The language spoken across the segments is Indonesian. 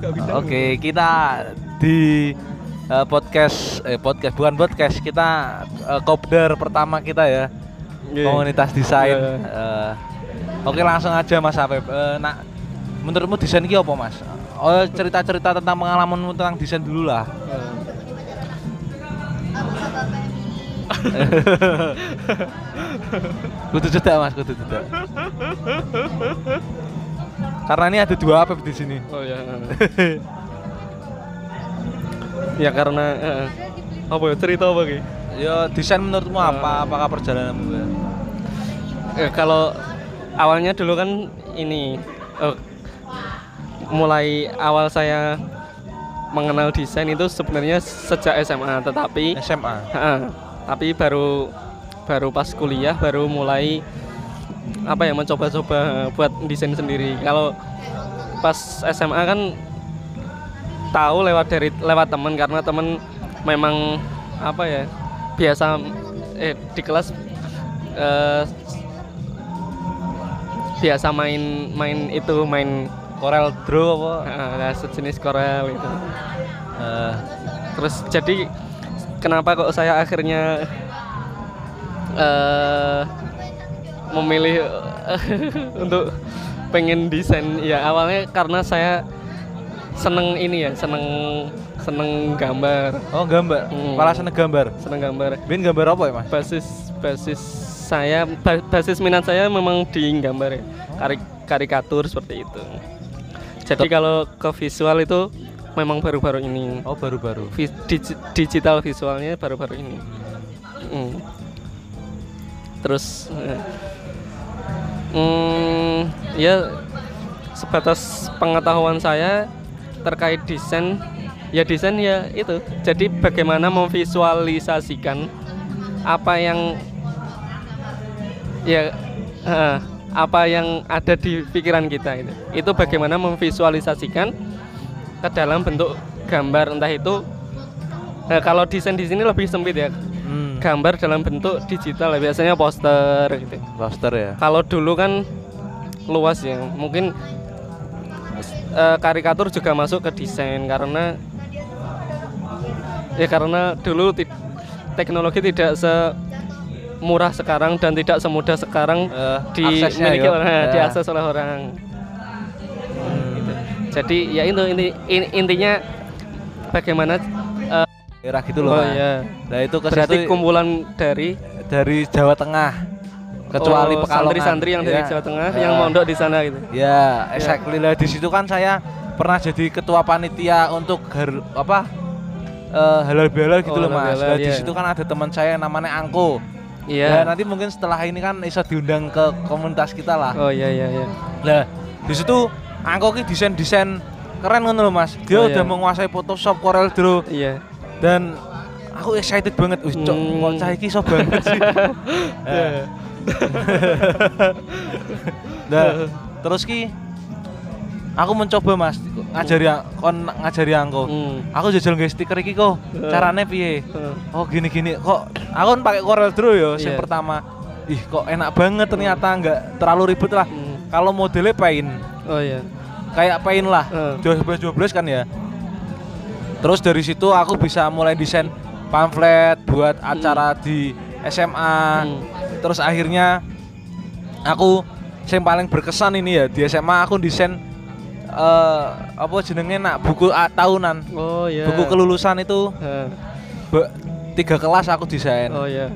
Oke, kita di eh, podcast eh podcast bukan podcast kita eh, kopdar pertama kita ya. Iya. Komunitas desain. Iya. Eh, oke, langsung aja Mas Afif. Eh, nak menurutmu desain ki apa, Mas? Oh, cerita-cerita tentang pengalamanmu tentang desain dulu lah. kudu cedak, Mas, kudu cedak. Karena ini ada dua Afif di sini. Oh ya. ya karena eh, apa ya cerita apa ki? Ya, desain menurutmu apa? Apakah perjalananmu? ya? Eh, kalau awalnya dulu kan ini eh, mulai awal saya mengenal desain itu sebenarnya sejak SMA, tetapi SMA. Ha, tapi baru baru pas kuliah baru mulai apa ya mencoba-coba buat desain sendiri. Kalau pas SMA kan tahu lewat dari lewat teman karena teman memang apa ya biasa eh di kelas eh, biasa main main itu main Corel Draw apa? eh, sejenis Corel itu. Eh, Terus jadi kenapa kok saya akhirnya eh memilih untuk pengen desain ya awalnya karena saya seneng ini ya seneng seneng gambar oh, gambar. Hmm. Kepala seneng gambar. seneng gambar Bin gambar apa ya, Mas? basis basis saya ba- basis minat saya memang di gambar ya Kari- karikatur seperti itu jadi Tep- kalau ke visual itu memang baru-baru ini Oh, baru-baru. Vi- digi- digital visualnya baru-baru ini. Mm. Terus, eh, mm, ya sebatas pengetahuan saya terkait desain, ya desain ya itu. Jadi bagaimana memvisualisasikan apa yang ya apa yang ada di pikiran kita itu. Itu bagaimana memvisualisasikan ke dalam bentuk gambar entah itu nah, kalau desain di sini lebih sempit ya Hmm. Gambar dalam bentuk digital ya, biasanya poster gitu Poster ya. kalau dulu kan luas ya mungkin eh, karikatur juga masuk ke desain karena ya karena dulu ti- teknologi tidak semurah sekarang dan tidak semudah sekarang Eh, aksesnya dimiliki ya. orang Ya. diakses oleh orang Hmm. gitu. jadi ya itu ini in- intinya bagaimana eh, Daerah gitu loh. oh Mas. ya Nah, itu ke berarti kumpulan dari dari Jawa Tengah. Kecuali oh, Pekalongan. santri-santri yang dari Ya. Jawa Tengah Ya. yang mondok di sana gitu Ya, exactly lah di situ kan saya pernah jadi ketua panitia untuk gar, apa eh, halal bihalal gitu Oh, loh mas. Nah, di iya. situ kan ada teman saya yang namanya Angko. iya Ya, nanti mungkin setelah ini kan bisa diundang ke komunitas kita lah. oh iya iya iya Lah, di situ Angko ki desain-desain keren ngono loh Mas. Dia Oh, udah iya. menguasai Photoshop, Corel Draw iya dan aku excited banget. Wih, cok, Hmm. kok cah iki iso banget sih. Eh. nah, terus ki aku mencoba Mas ngajari kon ngajari Angko. Hmm. Aku jajal nge stiker iki kok. Eh. Carane piye? Eh, Oh gini-gini kok aku kan pakai Corel Draw ya yang Iya. pertama. Ih kok enak banget ternyata nggak terlalu ribet lah. hmm. Kalau modelnya paint oh iya kayak paint lah. Eh. 12 12 kan ya. Terus dari situ aku bisa mulai desain pamflet buat acara di SMA. Hmm. Terus akhirnya aku yang paling berkesan ini ya di SMA aku desain eh apa jenenge nak buku ah, tahunan. oh iya Buku kelulusan itu be- tiga kelas aku desain. oh iya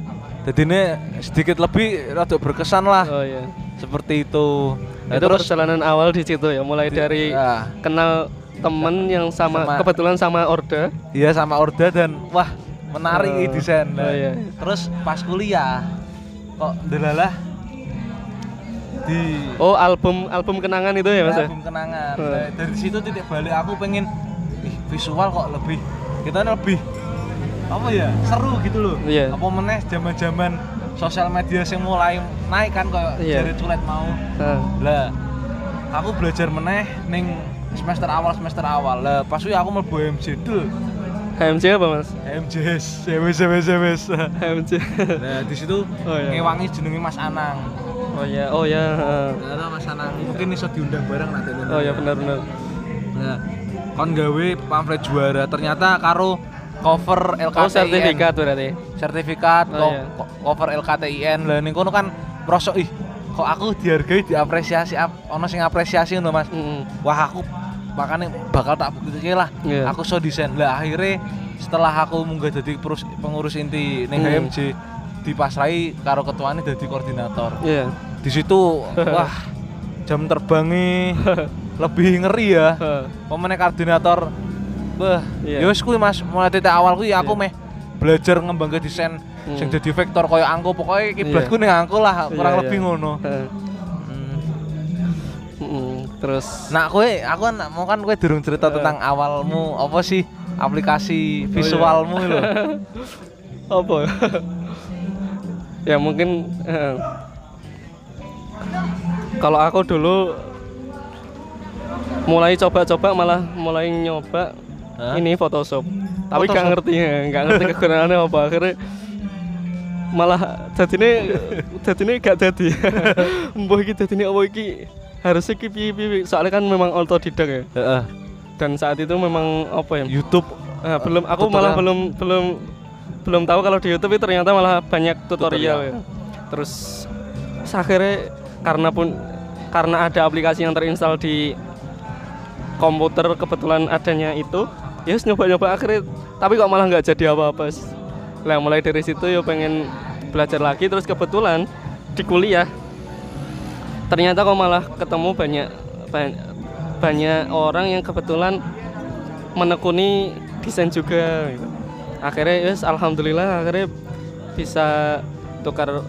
Jadi ini sedikit lebih rada berkesan lah oh iya seperti itu. Nah, itu terus perjalanan awal di situ ya mulai Di- dari ya. kenal temen yang sama, Sama- kebetulan sama Orde Iya sama Orda dan wah menarik ini desain. Oh, iya. Terus pas kuliah kok delalah di oh album album kenangan itu ya mas ya? album kenangan. Nah, dari situ titik balik aku pengen ih, visual kok lebih kita lebih apa ya seru gitu loh. Iya. Apa meneh zaman-zaman sosial media yang mulai naik kan kayak Iya. dari culet mau. Eh, Lah aku belajar meneh ning semester awal semester awal. Lah pas aku mlebu MJ dul. HMC apa mas wis wis wis. HMC Nah, di situ Oh, iya. ngewangi jenenge Mas Anang. oh ya oh ya eh. Ternyata Mas Anang mungkin iso diundang bareng nanti. oh ya benar benar Nah, kon gawe pamflet juara ternyata karo cover LKTIN Oh sertifikat berarti. sertifikat Oh, iya. cover LKTIN lah kono kan merosok ih kok aku dihargai diapresiasi ap, ono sing apresiasi ngono Mas Mm. wah aku makanya bakal tak bukti lah Iya. aku so desain lah akhirnya setelah aku munggah jadi pengurus inti ning Hmm. HMJ dipasrai karo ketuanya jadi koordinator Iya. di situ wah jam terbangnya lebih ngeri ya pemain koordinator Bah, Iya. ya wis kuwi Mas, mulai titik awal kuwi aku Iya. meh belajar ngembangke desain Hmm. sing dadi vektor koyo angko pokoknya kiblatku ning angko lah, kurang Iya, lebih iya. ngono. Hmm. Mm, Terus Nah, kowe aku kan mau kan kowe durung cerita tentang awalmu apa sih aplikasi visualmu lho. apa? ya mungkin eh, kalau aku dulu mulai coba-coba malah mulai nyoba Hah? ini Photoshop. Tapi gak Photoshop? ngerti ya, gak ngerti kegunaannya apa. Akhirnya malah jadine jadine gak jadi. Mbah iki jadine apa iki? Harusnya iki piye-piye. Soalnya kan memang autodidak ya. Heeh. Dan saat itu memang apa ya? YouTube Nah, belum aku malah tutorial. belum belum belum tahu kalau di YouTube itu ternyata malah banyak tutorial, Tutorial. ya. Terus terus akhirnya karena pun karena ada aplikasi yang terinstal di komputer kebetulan adanya itu, ya yes, nyoba-nyoba akhirnya tapi kok malah nggak jadi apa-apa. Lah mulai dari situ ya pengen belajar lagi terus kebetulan di kuliah ternyata kok malah ketemu banyak banyak, banyak orang yang kebetulan menekuni desain juga gitu. akhirnya yes, alhamdulillah akhirnya bisa tukar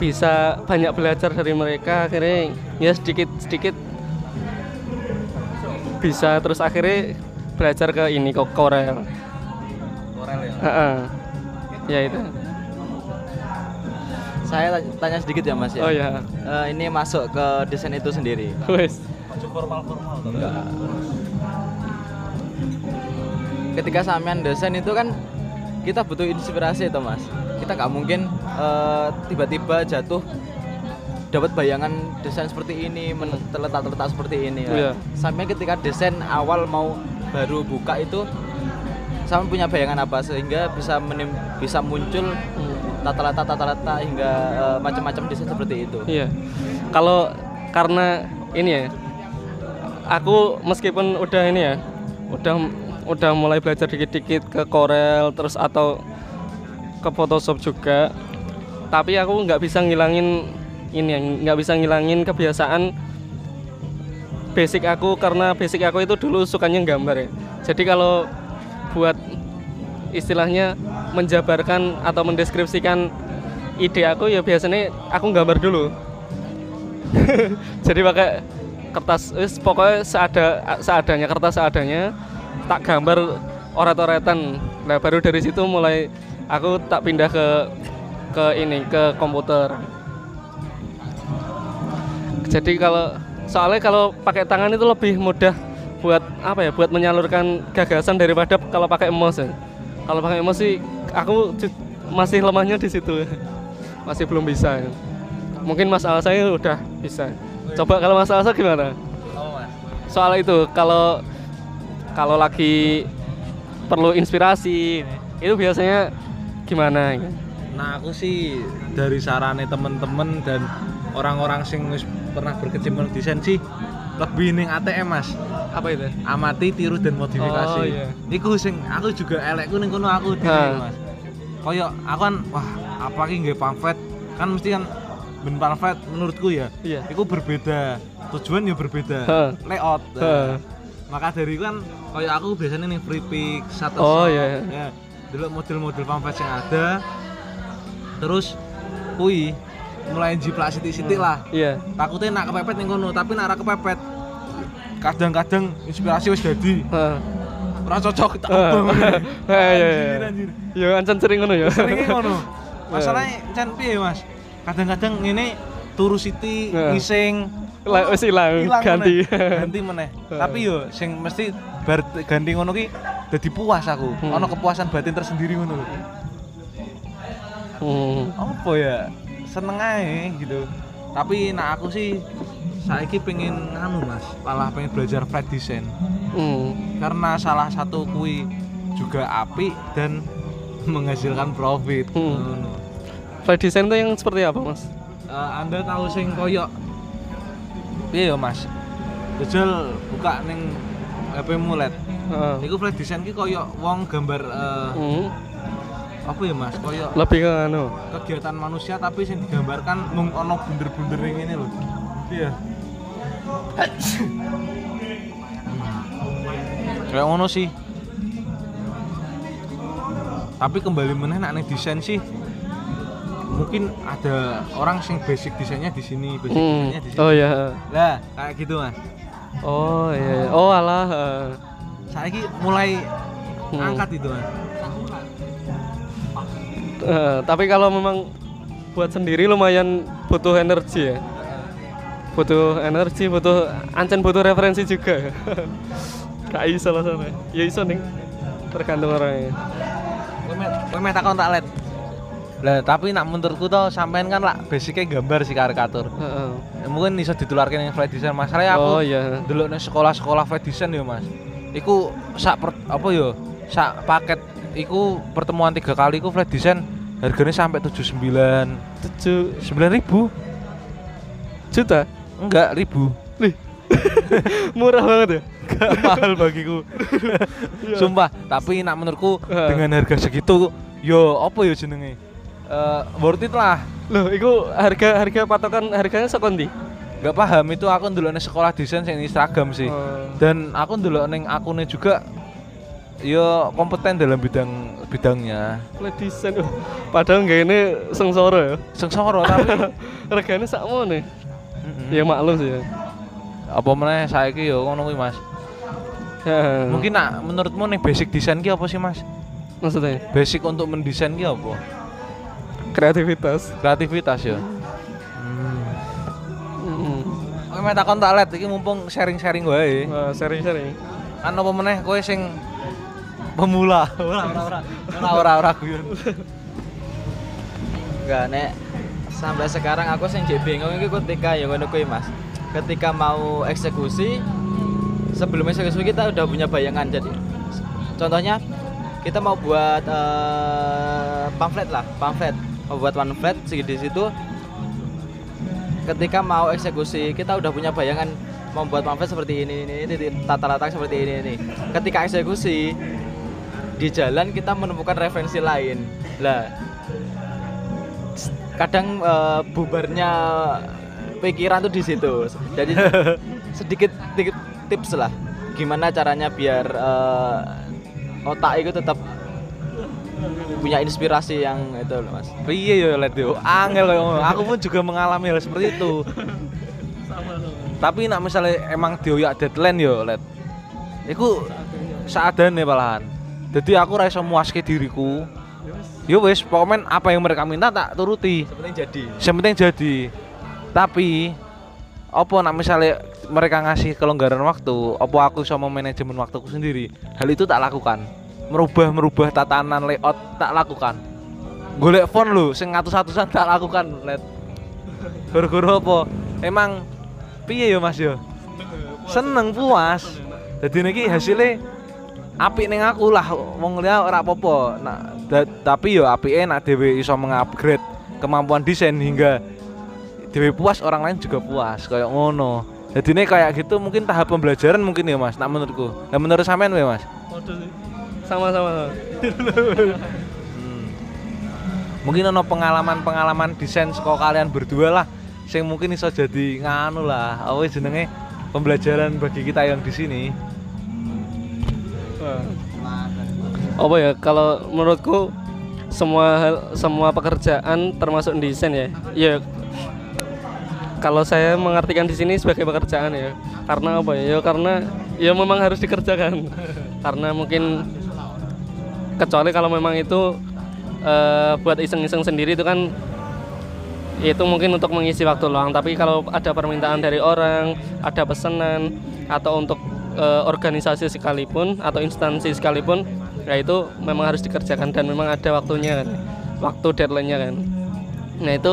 bisa banyak belajar dari mereka akhirnya ya sedikit sedikit bisa terus akhirnya belajar ke ini ke Corel Corel ya. Heeh. Ya itu Saya tanya- tanya sedikit ya Mas ya. oh ya Eh, ini masuk ke desain itu sendiri. wes formal-formal Ketika sampean desain itu kan kita butuh inspirasi itu Mas. Kita nggak mungkin eh, tiba-tiba jatuh dapat bayangan desain seperti ini terletak-terletak seperti ini. Iya. Sampai ketika desain awal mau baru buka itu sampai punya bayangan apa sehingga bisa menim- bisa muncul tata letak tata letak hingga eh, macam-macam desain seperti itu. Iya. Kalau karena ini ya, aku meskipun udah ini ya, udah udah mulai belajar dikit-dikit ke Corel terus atau ke Photoshop juga, tapi aku nggak bisa ngilangin ini ya, nggak bisa ngilangin kebiasaan basic aku karena basic aku itu dulu sukanya gambar ya. Jadi kalau buat istilahnya menjabarkan atau mendeskripsikan ide aku ya biasanya aku gambar dulu. Jadi pakai kertas wis pokoknya seada seadanya kertas seadanya tak gambar oret-oretan. Nah baru dari situ mulai aku tak pindah ke ke ini ke komputer. Jadi kalau soalnya kalau pakai tangan itu lebih mudah buat apa ya buat menyalurkan gagasan daripada kalau pakai mouse ya. kalau pakai sih aku masih lemahnya di situ masih belum bisa ya. mungkin mas Alsa ini udah bisa coba kalau mas Alsa gimana soal itu kalau kalau lagi perlu inspirasi itu biasanya gimana ya? Nah aku sih dari sarane temen-temen dan orang-orang sing pernah berkecimpung desain sih lebih ning ATM mas. Apa itu? Amati tiru dan modifikasi. Oh, iya. iku sing aku juga elekku ning kono aku Ha. mas. Koyo aku kan wah apa ki nggih pamflet kan mesti kan ben pamflet menurutku ya. Iya. Iku berbeda. Tujuan ya berbeda. Ha. layout. Ha. maka dari itu kan kayak aku biasanya nih free pick satu Oh, shot, iya. ya dulu model-model pamflet yang ada. Terus kui mulai jiplak sitik-sitik lah. Iya. Takutnya nak kepepet nih kono tapi nak kepepet kadang-kadang inspirasi wis jadi Heeh. ora cocok tak Heeh. obong Iya, iya, Anjir, iya. anjir. Ya ancen sering ngono ya. seringnya ngono masalahnya can piye mas kadang-kadang ini turu siti Heeh. ngising Lah wis ilang ganti. ganti meneh tapi yo sing mesti bar ganti ngono ki dadi puas aku Hmm. ono kepuasan batin tersendiri ngono lho Hmm. apa ya seneng aja gitu tapi nah aku sih saiki pengen nganu mas. Malah pengen belajar flat design. Hmm. karena salah satu kui juga api dan menghasilkan profit. Hmm. Ngono. flat design itu yang seperti apa mas? Eh, anda tahu sing koyok? Iya ya mas? Jajal buka ning HP mulet. Heeh. Iku flat design ki koyok wong gambar eh, Hmm. apa ya mas? Koyok lebih ke anu. kegiatan manusia tapi sing digambarkan mung ono bunder-bunder yang ini loh iya kayak ngono sih tapi kembali meneh nak desain sih mungkin ada orang sing basic desainnya di sini basic hmm. desainnya di sini oh ya lah kayak gitu mas oh iya iya. oh alah heeh. saya mulai Hmm. angkat itu mas Eh, tapi kalau memang buat sendiri lumayan butuh energi ya butuh energi butuh ancen butuh referensi juga. Gak iso lah sana ya iso nih tergantung orangnya. Meh takon tak let. Lah tapi nak menurutku tuh sampean kan lah basicnya gambar sih karikatur. Heeh. Ya, mungkin bisa ditularkan yang flat design. Masalahnya aku oh iya. dulu nih sekolah-sekolah flat design ya mas. Iku sak per, apa yo sak paket iku pertemuan tiga kali iku flat design harganya sampai tujuh sembilan. Tujuh. Sembilan ribu? Juta enggak ribu. Murah banget ya? Enggak mahal bagiku. Sumpah tapi nak menurutku dengan harga segitu yo apa yo jenenge? Eh, worth it lah. Loh itu harga harga patokan harganya sekondi nggak paham itu aku dulu nih sekolah desain yang Instagram sih. Oh. dan aku dulu neng akunnya juga yo kompeten dalam bidang bidangnya. Design oh, padahal nggak ini sengsara ya? Sengsara tapi sakmo nih. Ya maklum sih ya apa meneh saiki yo ngono kuwi Mas Ya, mungkin nak menurutmu nih basic desain ki apa sih Mas maksudnya basic untuk mendesain ki apa kreativitas kreativitas ya. Kowe meh takon tak let iki mumpung sharing-sharing wae. Wah, sering-sering Kan apa meneh kowe sing pemula. Ora ora ora. Ora ora ora guyon. Enggak, nek sampai sekarang aku jek bingung iki ketika ya ngono kuwi Mas. Ketika mau eksekusi sebelum eksekusi kita udah punya bayangan jadi contohnya kita mau buat eh, pamflet lah, pamflet. Mau buat pamflet di situ ketika mau eksekusi kita udah punya bayangan mau buat pamflet seperti ini ini, ini tata letak seperti ini ini. Ketika eksekusi di jalan kita menemukan referensi lain. Lah, kadang eh, bubarnya pikiran tuh di situ. Jadi sedikit sedikit tips lah gimana caranya biar eh, otak itu tetap punya inspirasi yang itu loh, Mas. Piye yo let yo. Angel koyo ngono. Aku pun juga mengalami hal seperti itu. Tapi nak misalnya emang dioyak deadline yo let. Iku seadane malahan. Jadi aku ra iso muaske diriku. Yo wis, pokoknya apa yang mereka minta tak turuti. Seperti jadi. Yang penting jadi. Tapi apa nak misalnya mereka ngasih kelonggaran waktu, apa aku bisa memanajemen waktuku sendiri? Hal itu tak lakukan. Merubah merubah tatanan layout tak lakukan. Golek font lho, sing ngatus-atusan tak lakukan, let. Guru-guru apa? Emang piye ya Mas yo? Seneng puas. Jadi niki hasilnya apik ning aku lah wong liya ora apa-apa. Nah, da- tapi yo apike nak dhewe iso mengupgrade kemampuan desain hingga dhewe puas orang lain juga puas kayak ngono. Jadi ini kayak gitu mungkin tahap pembelajaran mungkin ya Mas, nak menurutku. Nah menurut sampean ya Mas? sama-sama Hmm. Mungkin ono pengalaman-pengalaman desain sekolah kalian berdua lah sing mungkin iso jadi nganu lah. Apa jenenge pembelajaran bagi kita yang di sini. Apa ya kalau menurutku semua hal semua pekerjaan termasuk desain ya. Ya kalau saya mengartikan di sini sebagai pekerjaan ya. Karena apa ya? Ya karena ya memang harus dikerjakan. Karena mungkin kecuali kalau memang itu eh, buat iseng-iseng sendiri itu kan itu mungkin untuk mengisi waktu luang. Tapi kalau ada permintaan dari orang ada pesanan atau untuk eh, organisasi sekalipun atau instansi sekalipun ya itu memang harus dikerjakan dan memang ada waktunya kan. Waktu deadline-nya kan. Nah itu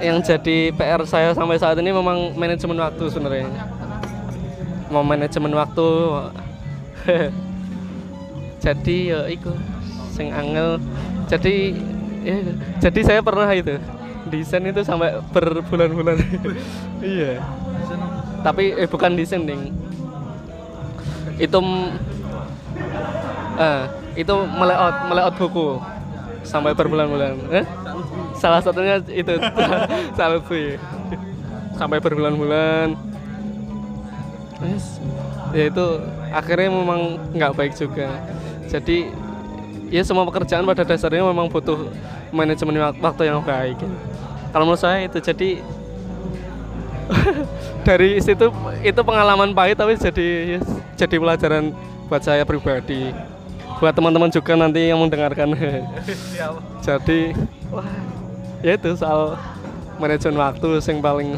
yang jadi PR saya sampai saat ini memang manajemen waktu sebenarnya. Mau manajemen waktu jadi ya iku sing angel. Jadi ya, jadi saya pernah itu desain itu sampai berbulan-bulan. Iya. Tapi eh bukan desain ding. Itu eh, itu melayout melayout buku. Sampai berbulan-bulan. Eh? salah satunya itu. Selfie sampai berbulan-bulan. Ya itu akhirnya memang nggak baik juga. Jadi ya semua pekerjaan pada dasarnya memang butuh manajemen wak- waktu yang baik. Kalau menurut saya itu jadi dari situ itu pengalaman pahit tapi jadi jadi pelajaran buat saya pribadi buat teman-teman juga nanti yang mendengarkan. Jadi wah. ya itu soal manajemen waktu yang paling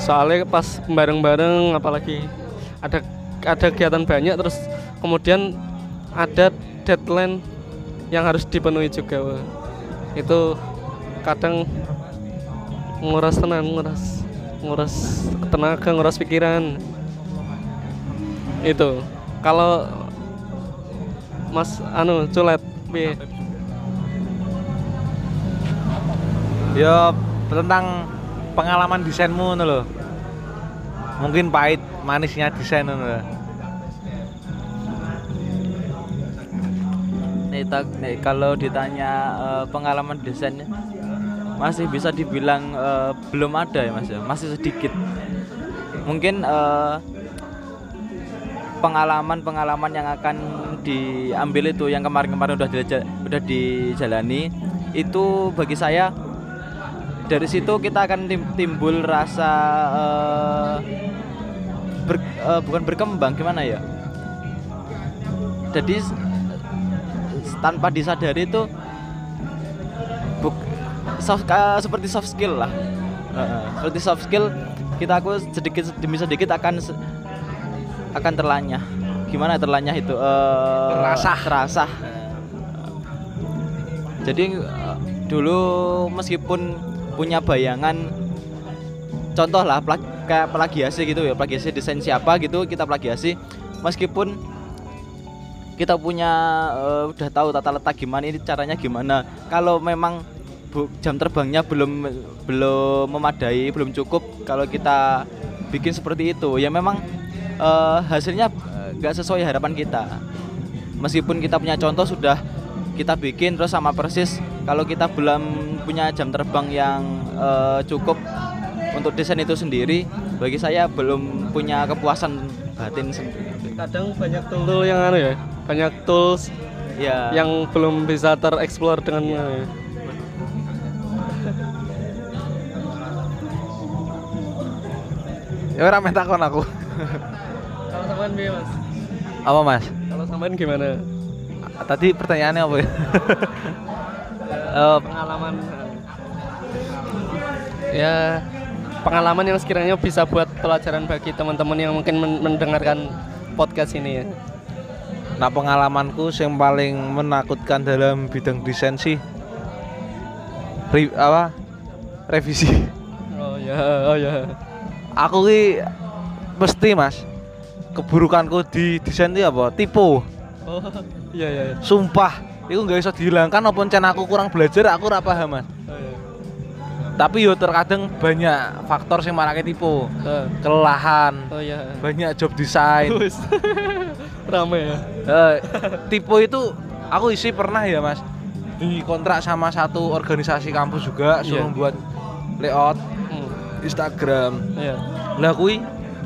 soalnya pas bareng-bareng apalagi ada ada kegiatan banyak terus kemudian ada deadline yang harus dipenuhi juga Wah. itu kadang nguras tenan nguras nguras tenaga nguras pikiran. Itu. Kalau mas anu culet piye Ya tentang pengalaman desainmu ngono lho. Mungkin pahit manisnya desain ngono lho. Nih, tak- nih, kalau ditanya eh, pengalaman desain masih bisa dibilang eh, belum ada ya mas ya masih sedikit mungkin eh, pengalaman-pengalaman yang akan diambil itu yang kemarin-kemarin udah udah dijalani itu bagi saya dari situ kita akan tim- timbul rasa eh, ber- eh, bukan berkembang gimana ya? Jadi tanpa disadari itu buk- soft, ka- seperti soft skill lah. Heeh, seperti soft skill kita aku sedikit demi sedikit akan akan terlanyah gimana terlanyah itu? Eh, Terasah. terasah. Jadi eh, dulu meskipun punya bayangan contoh lah plag, kayak plagiasi gitu ya plagiasi desain siapa gitu kita plagiasi. Meskipun kita punya eh, udah tahu tata letak gimana ini caranya gimana. Kalau memang bu- jam terbangnya belum belum memadai belum cukup kalau kita bikin seperti itu ya memang eh, hasilnya nggak sesuai harapan kita. Meskipun kita punya contoh sudah kita bikin terus sama persis kalau kita belum punya jam terbang yang eh, cukup untuk desain itu sendiri bagi saya belum punya kepuasan batin sendiri. Kadang banyak tool yang anu ya banyak tools ya yang belum bisa tereksplor dengan anu ya. Ya ora meh takon aku. kalau sampean piye mas Apa Mas? kalau sampean gimana Tadi pertanyaannya apa ya? Eh, pengalaman ya pengalaman yang sekiranya bisa buat pelajaran bagi teman-teman yang mungkin men- mendengarkan podcast ini ya nah pengalamanku yang paling menakutkan dalam bidang desain sih re- apa? Revisi. oh ya oh ya Aku ki mesti Mas keburukanku di desain itu apa? Tipu. oh iya iya iya. Sumpah, itu nggak bisa dihilangkan apa encen aku kurang belajar, aku ora paham, Mas. oh, iya. Tapi yo terkadang banyak faktor yang marake tipu. Oh, Kelelahan, oh iya banyak job. Wis. rame ya Eh, tipe itu aku isi pernah ya mas dikontrak sama satu organisasi kampus juga suruh Iya. buat layout hmm. Instagram iya lah kui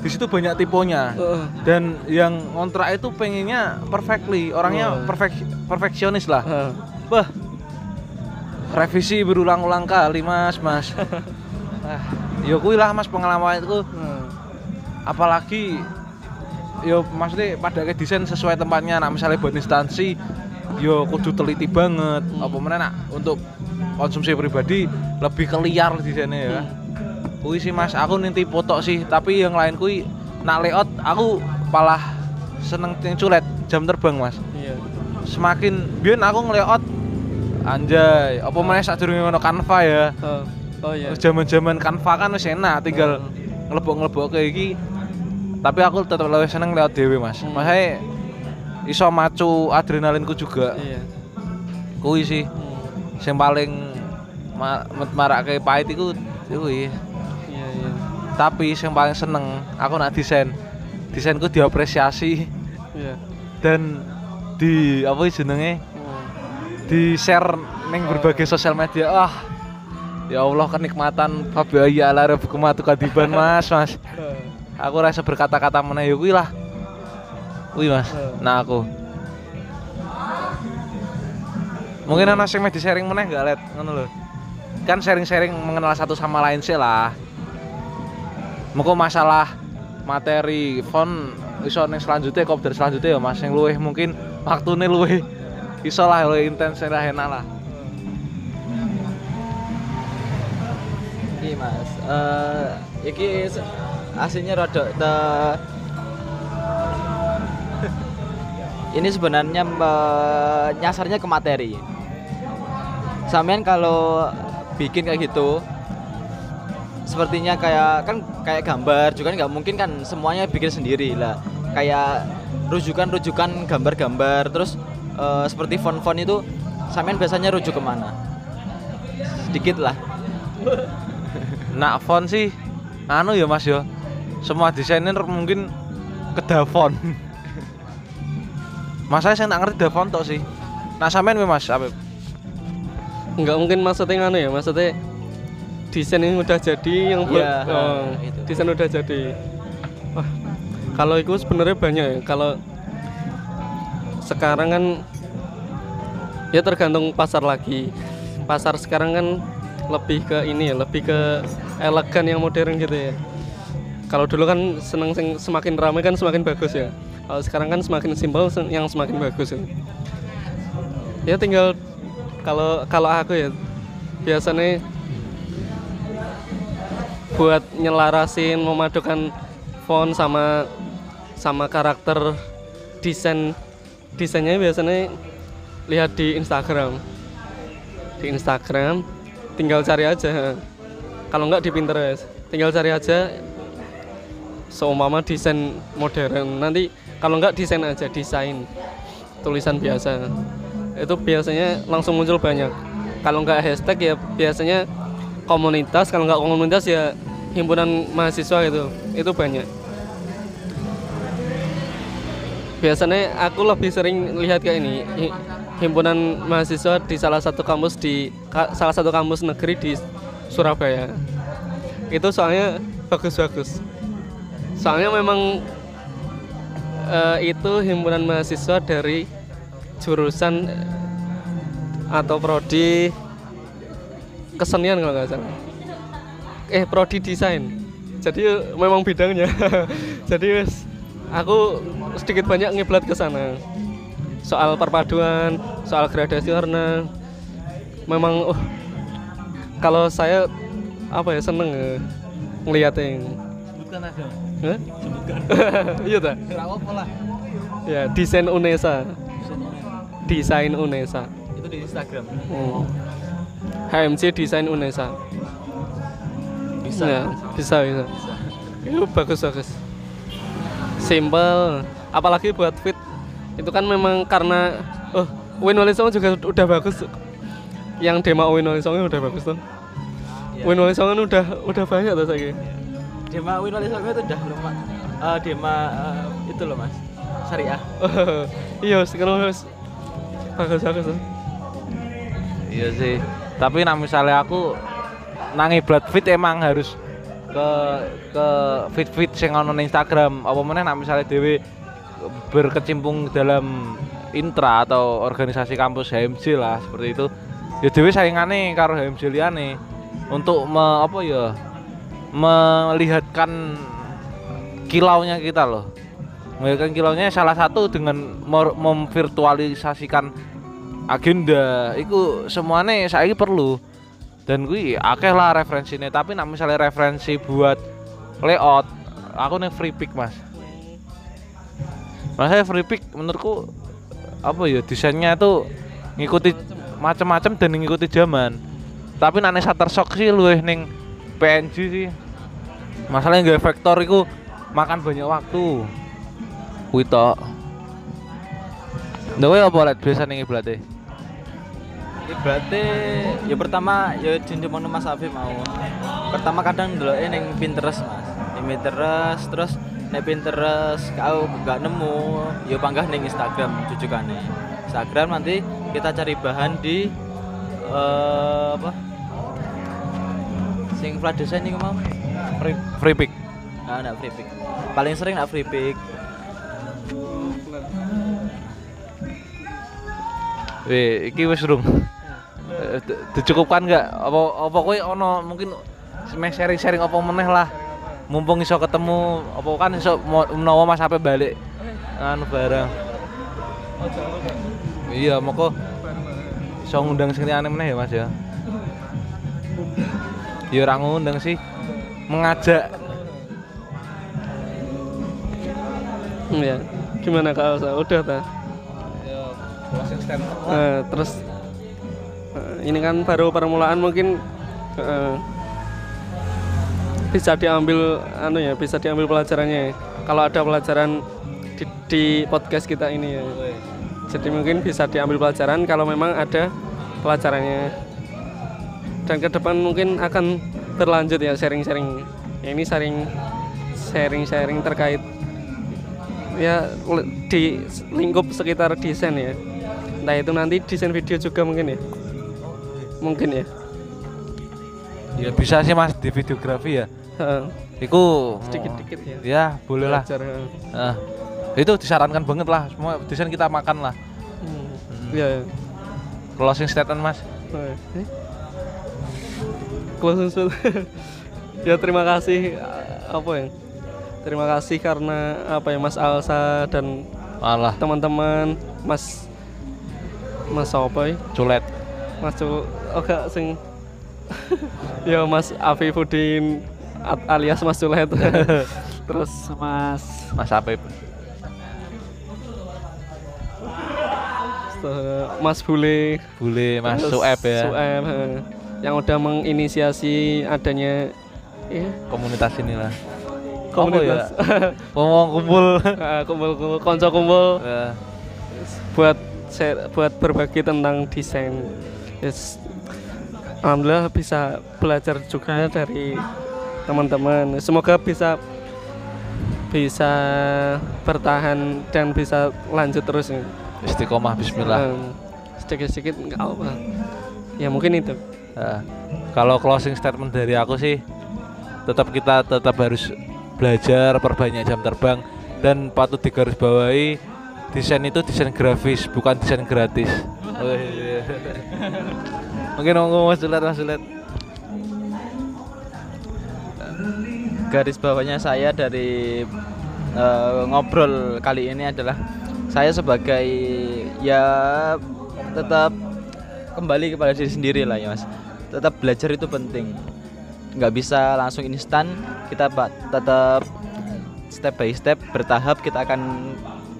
di situ banyak tipenya Oh, dan yang kontrak itu pengennya perfectly orangnya Oh. perfek perfeksionis lah. Oh. wah. Revisi berulang-ulang kali mas mas. Ah, ya kui lah mas pengalaman itu. Hmm. apalagi yo maksudnya pada ke desain sesuai tempatnya nah misalnya buat instansi yo kudu teliti banget. Hmm. apa mana nak untuk konsumsi pribadi lebih keliar desainnya ya kui sih mas aku nanti foto sih tapi yang lain kui nak layout aku malah seneng yang culet jam terbang mas iya semakin biar aku ngelayout anjay apa mana saat ngono Canva ya oh. Oh iya. Zaman-zaman Canva kan wis enak, tinggal Oh. ngelebok-ngelebok kayak iki. Tapi aku tetap lebih seneng lewat dewe, Mas. Hmm. Makanya iso macu adrenalinku juga. Iya. Kuwi sih Hmm. sing paling ma marake pahit iku kuwi. Iya iya. Tapi yang paling seneng aku nak desain. Desainku diapresiasi Iya. dan di apa jenenge Hmm. di share ning berbagai sosial media. Ah. Ya Allah kenikmatan Fabio ala rabbukum kadiban Mas, Mas. Aku rasa berkata-kata yo kuwi lah. Kuwi Mas. Nah aku. Mungkin ana sing meh di-sharing meneh gak let ngono. Kan sharing-sharing mengenal satu sama lain sih lah. Muga masalah materi font iso ning selanjutnya kopdar selanjutnya ya Mas yang luwih mungkin waktune luwih iso lah luwih intens lah enak lah. Iki Mas, eh iki aslinya rada te Ini sebenarnya eh, nyasarnya ke materi. Sampean kalau bikin kayak gitu sepertinya kayak kan kayak gambar juga kan nggak mungkin kan semuanya bikin sendiri lah kayak rujukan-rujukan gambar-gambar terus eh, seperti font-font itu sampean biasanya rujuk ke mana sedikit lah Nak font sih anu ya Mas ya. Semua desainer mungkin kedah font. Mas saya nggak ngerti dah font tok sih. Nah sampean Mas, apa? Enggak mungkin maksudnya nganu ya, maksudnya desain ini udah jadi yang buat Iya, oh, itu. desain udah jadi. Wah, kalau itu sebenarnya banyak ya. Kalau sekarang kan ya tergantung pasar lagi. Pasar sekarang kan lebih ke ini ya, lebih ke elegan yang modern gitu ya. Kalau dulu kan seneng sing- semakin ramai kan semakin bagus ya. Kalau sekarang kan semakin simpel yang semakin bagus ya. Ya tinggal kalau kalau aku ya biasanya buat nyelarasin memadukan font sama sama karakter desain desainnya biasanya lihat di Instagram. Di Instagram tinggal cari aja. Kalau nggak di Pinterest tinggal cari aja seumpama desain modern. Nanti kalau nggak desain aja desain tulisan biasa. Itu biasanya langsung muncul banyak. Kalau nggak hashtag ya biasanya komunitas kalau nggak komunitas ya himpunan mahasiswa gitu itu banyak. Biasanya aku lebih sering lihat kayak ini hi- himpunan mahasiswa di salah satu kampus di salah satu kampus negeri di Surabaya. Itu soalnya bagus-bagus. Soalnya memang eh, itu himpunan mahasiswa dari jurusan atau prodi kesenian kalau nggak salah. Eh prodi desain. Jadi eh, memang bidangnya. Jadi wes aku sedikit banyak ngiblat ke sana. Soal perpaduan soal gradasi warna. Memang oh kalau saya apa ya seneng ngeliatin Sebutkan aja. Hah? iya tak? Lah. ya desain Unesa. Desain Unesa. Itu di Instagram. Hmm. HMC desain Unesa. Bisa Ya, bisa. bisa itu bagus bagus. Simple. Apalagi buat fit. Itu kan memang karena oh Win Wali Song juga udah bagus. Yang demo Win Wali Songnya udah bagus tuh Iya. Win Wali Song udah udah banyak tuh saya Dema Winwali Songo itu udah lumayan eh Dema eh, itu loh mas. Syariah. Iya sekarang harus bagus bagus Iya sih. Tapi nah misalnya aku nangi blood fit emang harus ke ke fit fit sing ono Instagram. Apa meneh nah misalnya dewe berkecimpung dalam intra atau organisasi kampus HMJ lah seperti itu. Ya dewe saingane karo HMJ liyane untuk me, apa ya melihatkan kilaunya kita loh. Melihatkan kilaunya salah satu dengan memvirtualisasikan agenda. Itu semuanya saya perlu. Dan gue akeh lah referensinya. Tapi nak misalnya referensi buat layout aku nih free pick mas. Saya free pick menurutku apa ya desainnya tuh ngikuti macam-macam dan ngikuti zaman tapi nane Shutterstock sih luwih ning PNG sih. Masalahnya nggak vektor itu makan banyak waktu. Kuwi tok. Ndewe apa let biasa ning iblate? Ibaratnya ya pertama ya jinjemon Mas Afif mau. Pertama kadang dulu ning Pinterest Mas. Ning Pinterest terus ning Pinterest kau nggak nemu ya panggah ning Instagram jujukane. Instagram nanti kita cari bahan di eh apa? Sing flat design iku mau. Free, free pick. Nah, nak free pick. Paling sering nak free pick. Weh, iki wis durung. Eh, di- Dicukupkan nggak? Apa apa kowe ono mungkin sharing-sharing apa meneh lah. Mumpung iso ketemu, apa kan iso menawa Mas Ape balik anu bareng. Iya, moko iso ngundang sing liyane meneh ya Mas ya. Ya ora ngundang sih. Mengajak ya gimana kak Elsa udah ta Eh, terus eh, ini kan baru permulaan mungkin eh, bisa diambil anu ya bisa diambil pelajarannya ya. kalau ada pelajaran di, di podcast kita ini ya. Jadi mungkin bisa diambil pelajaran kalau memang ada pelajarannya. Dan ke depan mungkin akan berlanjut ya sharing-sharing. Ini sharing sharing-sharing terkait ya di lingkup sekitar desain ya entah itu nanti desain video juga mungkin ya mungkin ya ya bisa sih Mas di videografi ya. Heeh, Iku sedikit-sedikit ya Ya, boleh lah. Nah, itu disarankan banget lah semua desain kita makan lah. Hmm. ya ya. Closing statement Mas. Eh? Closing statement. ya terima kasih apa ya terima kasih karena apa ya Mas Alsa dan Malah teman-teman Mas Mas apa ya culet. Mas Cul oh gak sing ya Mas Afifuddin alias Mas Culet terus Mas Mas eh, Mas Bule Bule Mas Sueb ya. Sueb, yang udah menginisiasi adanya ya, Komunitas inilah. komunitas Ngomong kumpul. Eh, kumpul-kumpul konco kumpul Ya. buat share, buat berbagi tentang desain yes. Alhamdulillah bisa belajar juga dari teman-teman semoga bisa bisa bertahan dan bisa lanjut terus nih. Istiqomah bismillah. Sedikit-sedikit nggak apa ya mungkin itu Nah, kalau closing statement dari aku sih tetap kita tetap harus belajar perbanyak jam terbang dan patut digarisbawahi desain itu desain grafis bukan desain gratis. Oh, iya. Mungkin ngomong Mas Sulet Mas Sulet. garis bawahnya saya dari eh, ngobrol kali ini adalah saya sebagai ya tetap kembali kepada diri sendiri lah ya mas tetap belajar itu penting nggak bisa langsung instan kita tetap step by step bertahap kita akan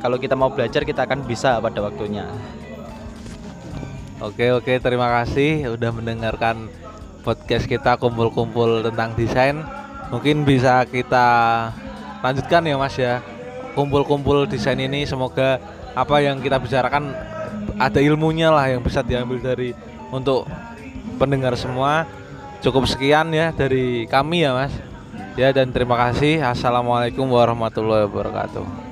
kalau kita mau belajar kita akan bisa pada waktunya Oke oke terima kasih udah mendengarkan podcast kita kumpul-kumpul tentang desain. Mungkin bisa kita lanjutkan ya Mas ya. Kumpul-kumpul desain ini semoga apa yang kita bicarakan ada ilmunya lah yang bisa diambil dari untuk pendengar semua. Cukup sekian ya dari kami ya Mas. Ya dan terima kasih. Assalamualaikum warahmatullahi wabarakatuh.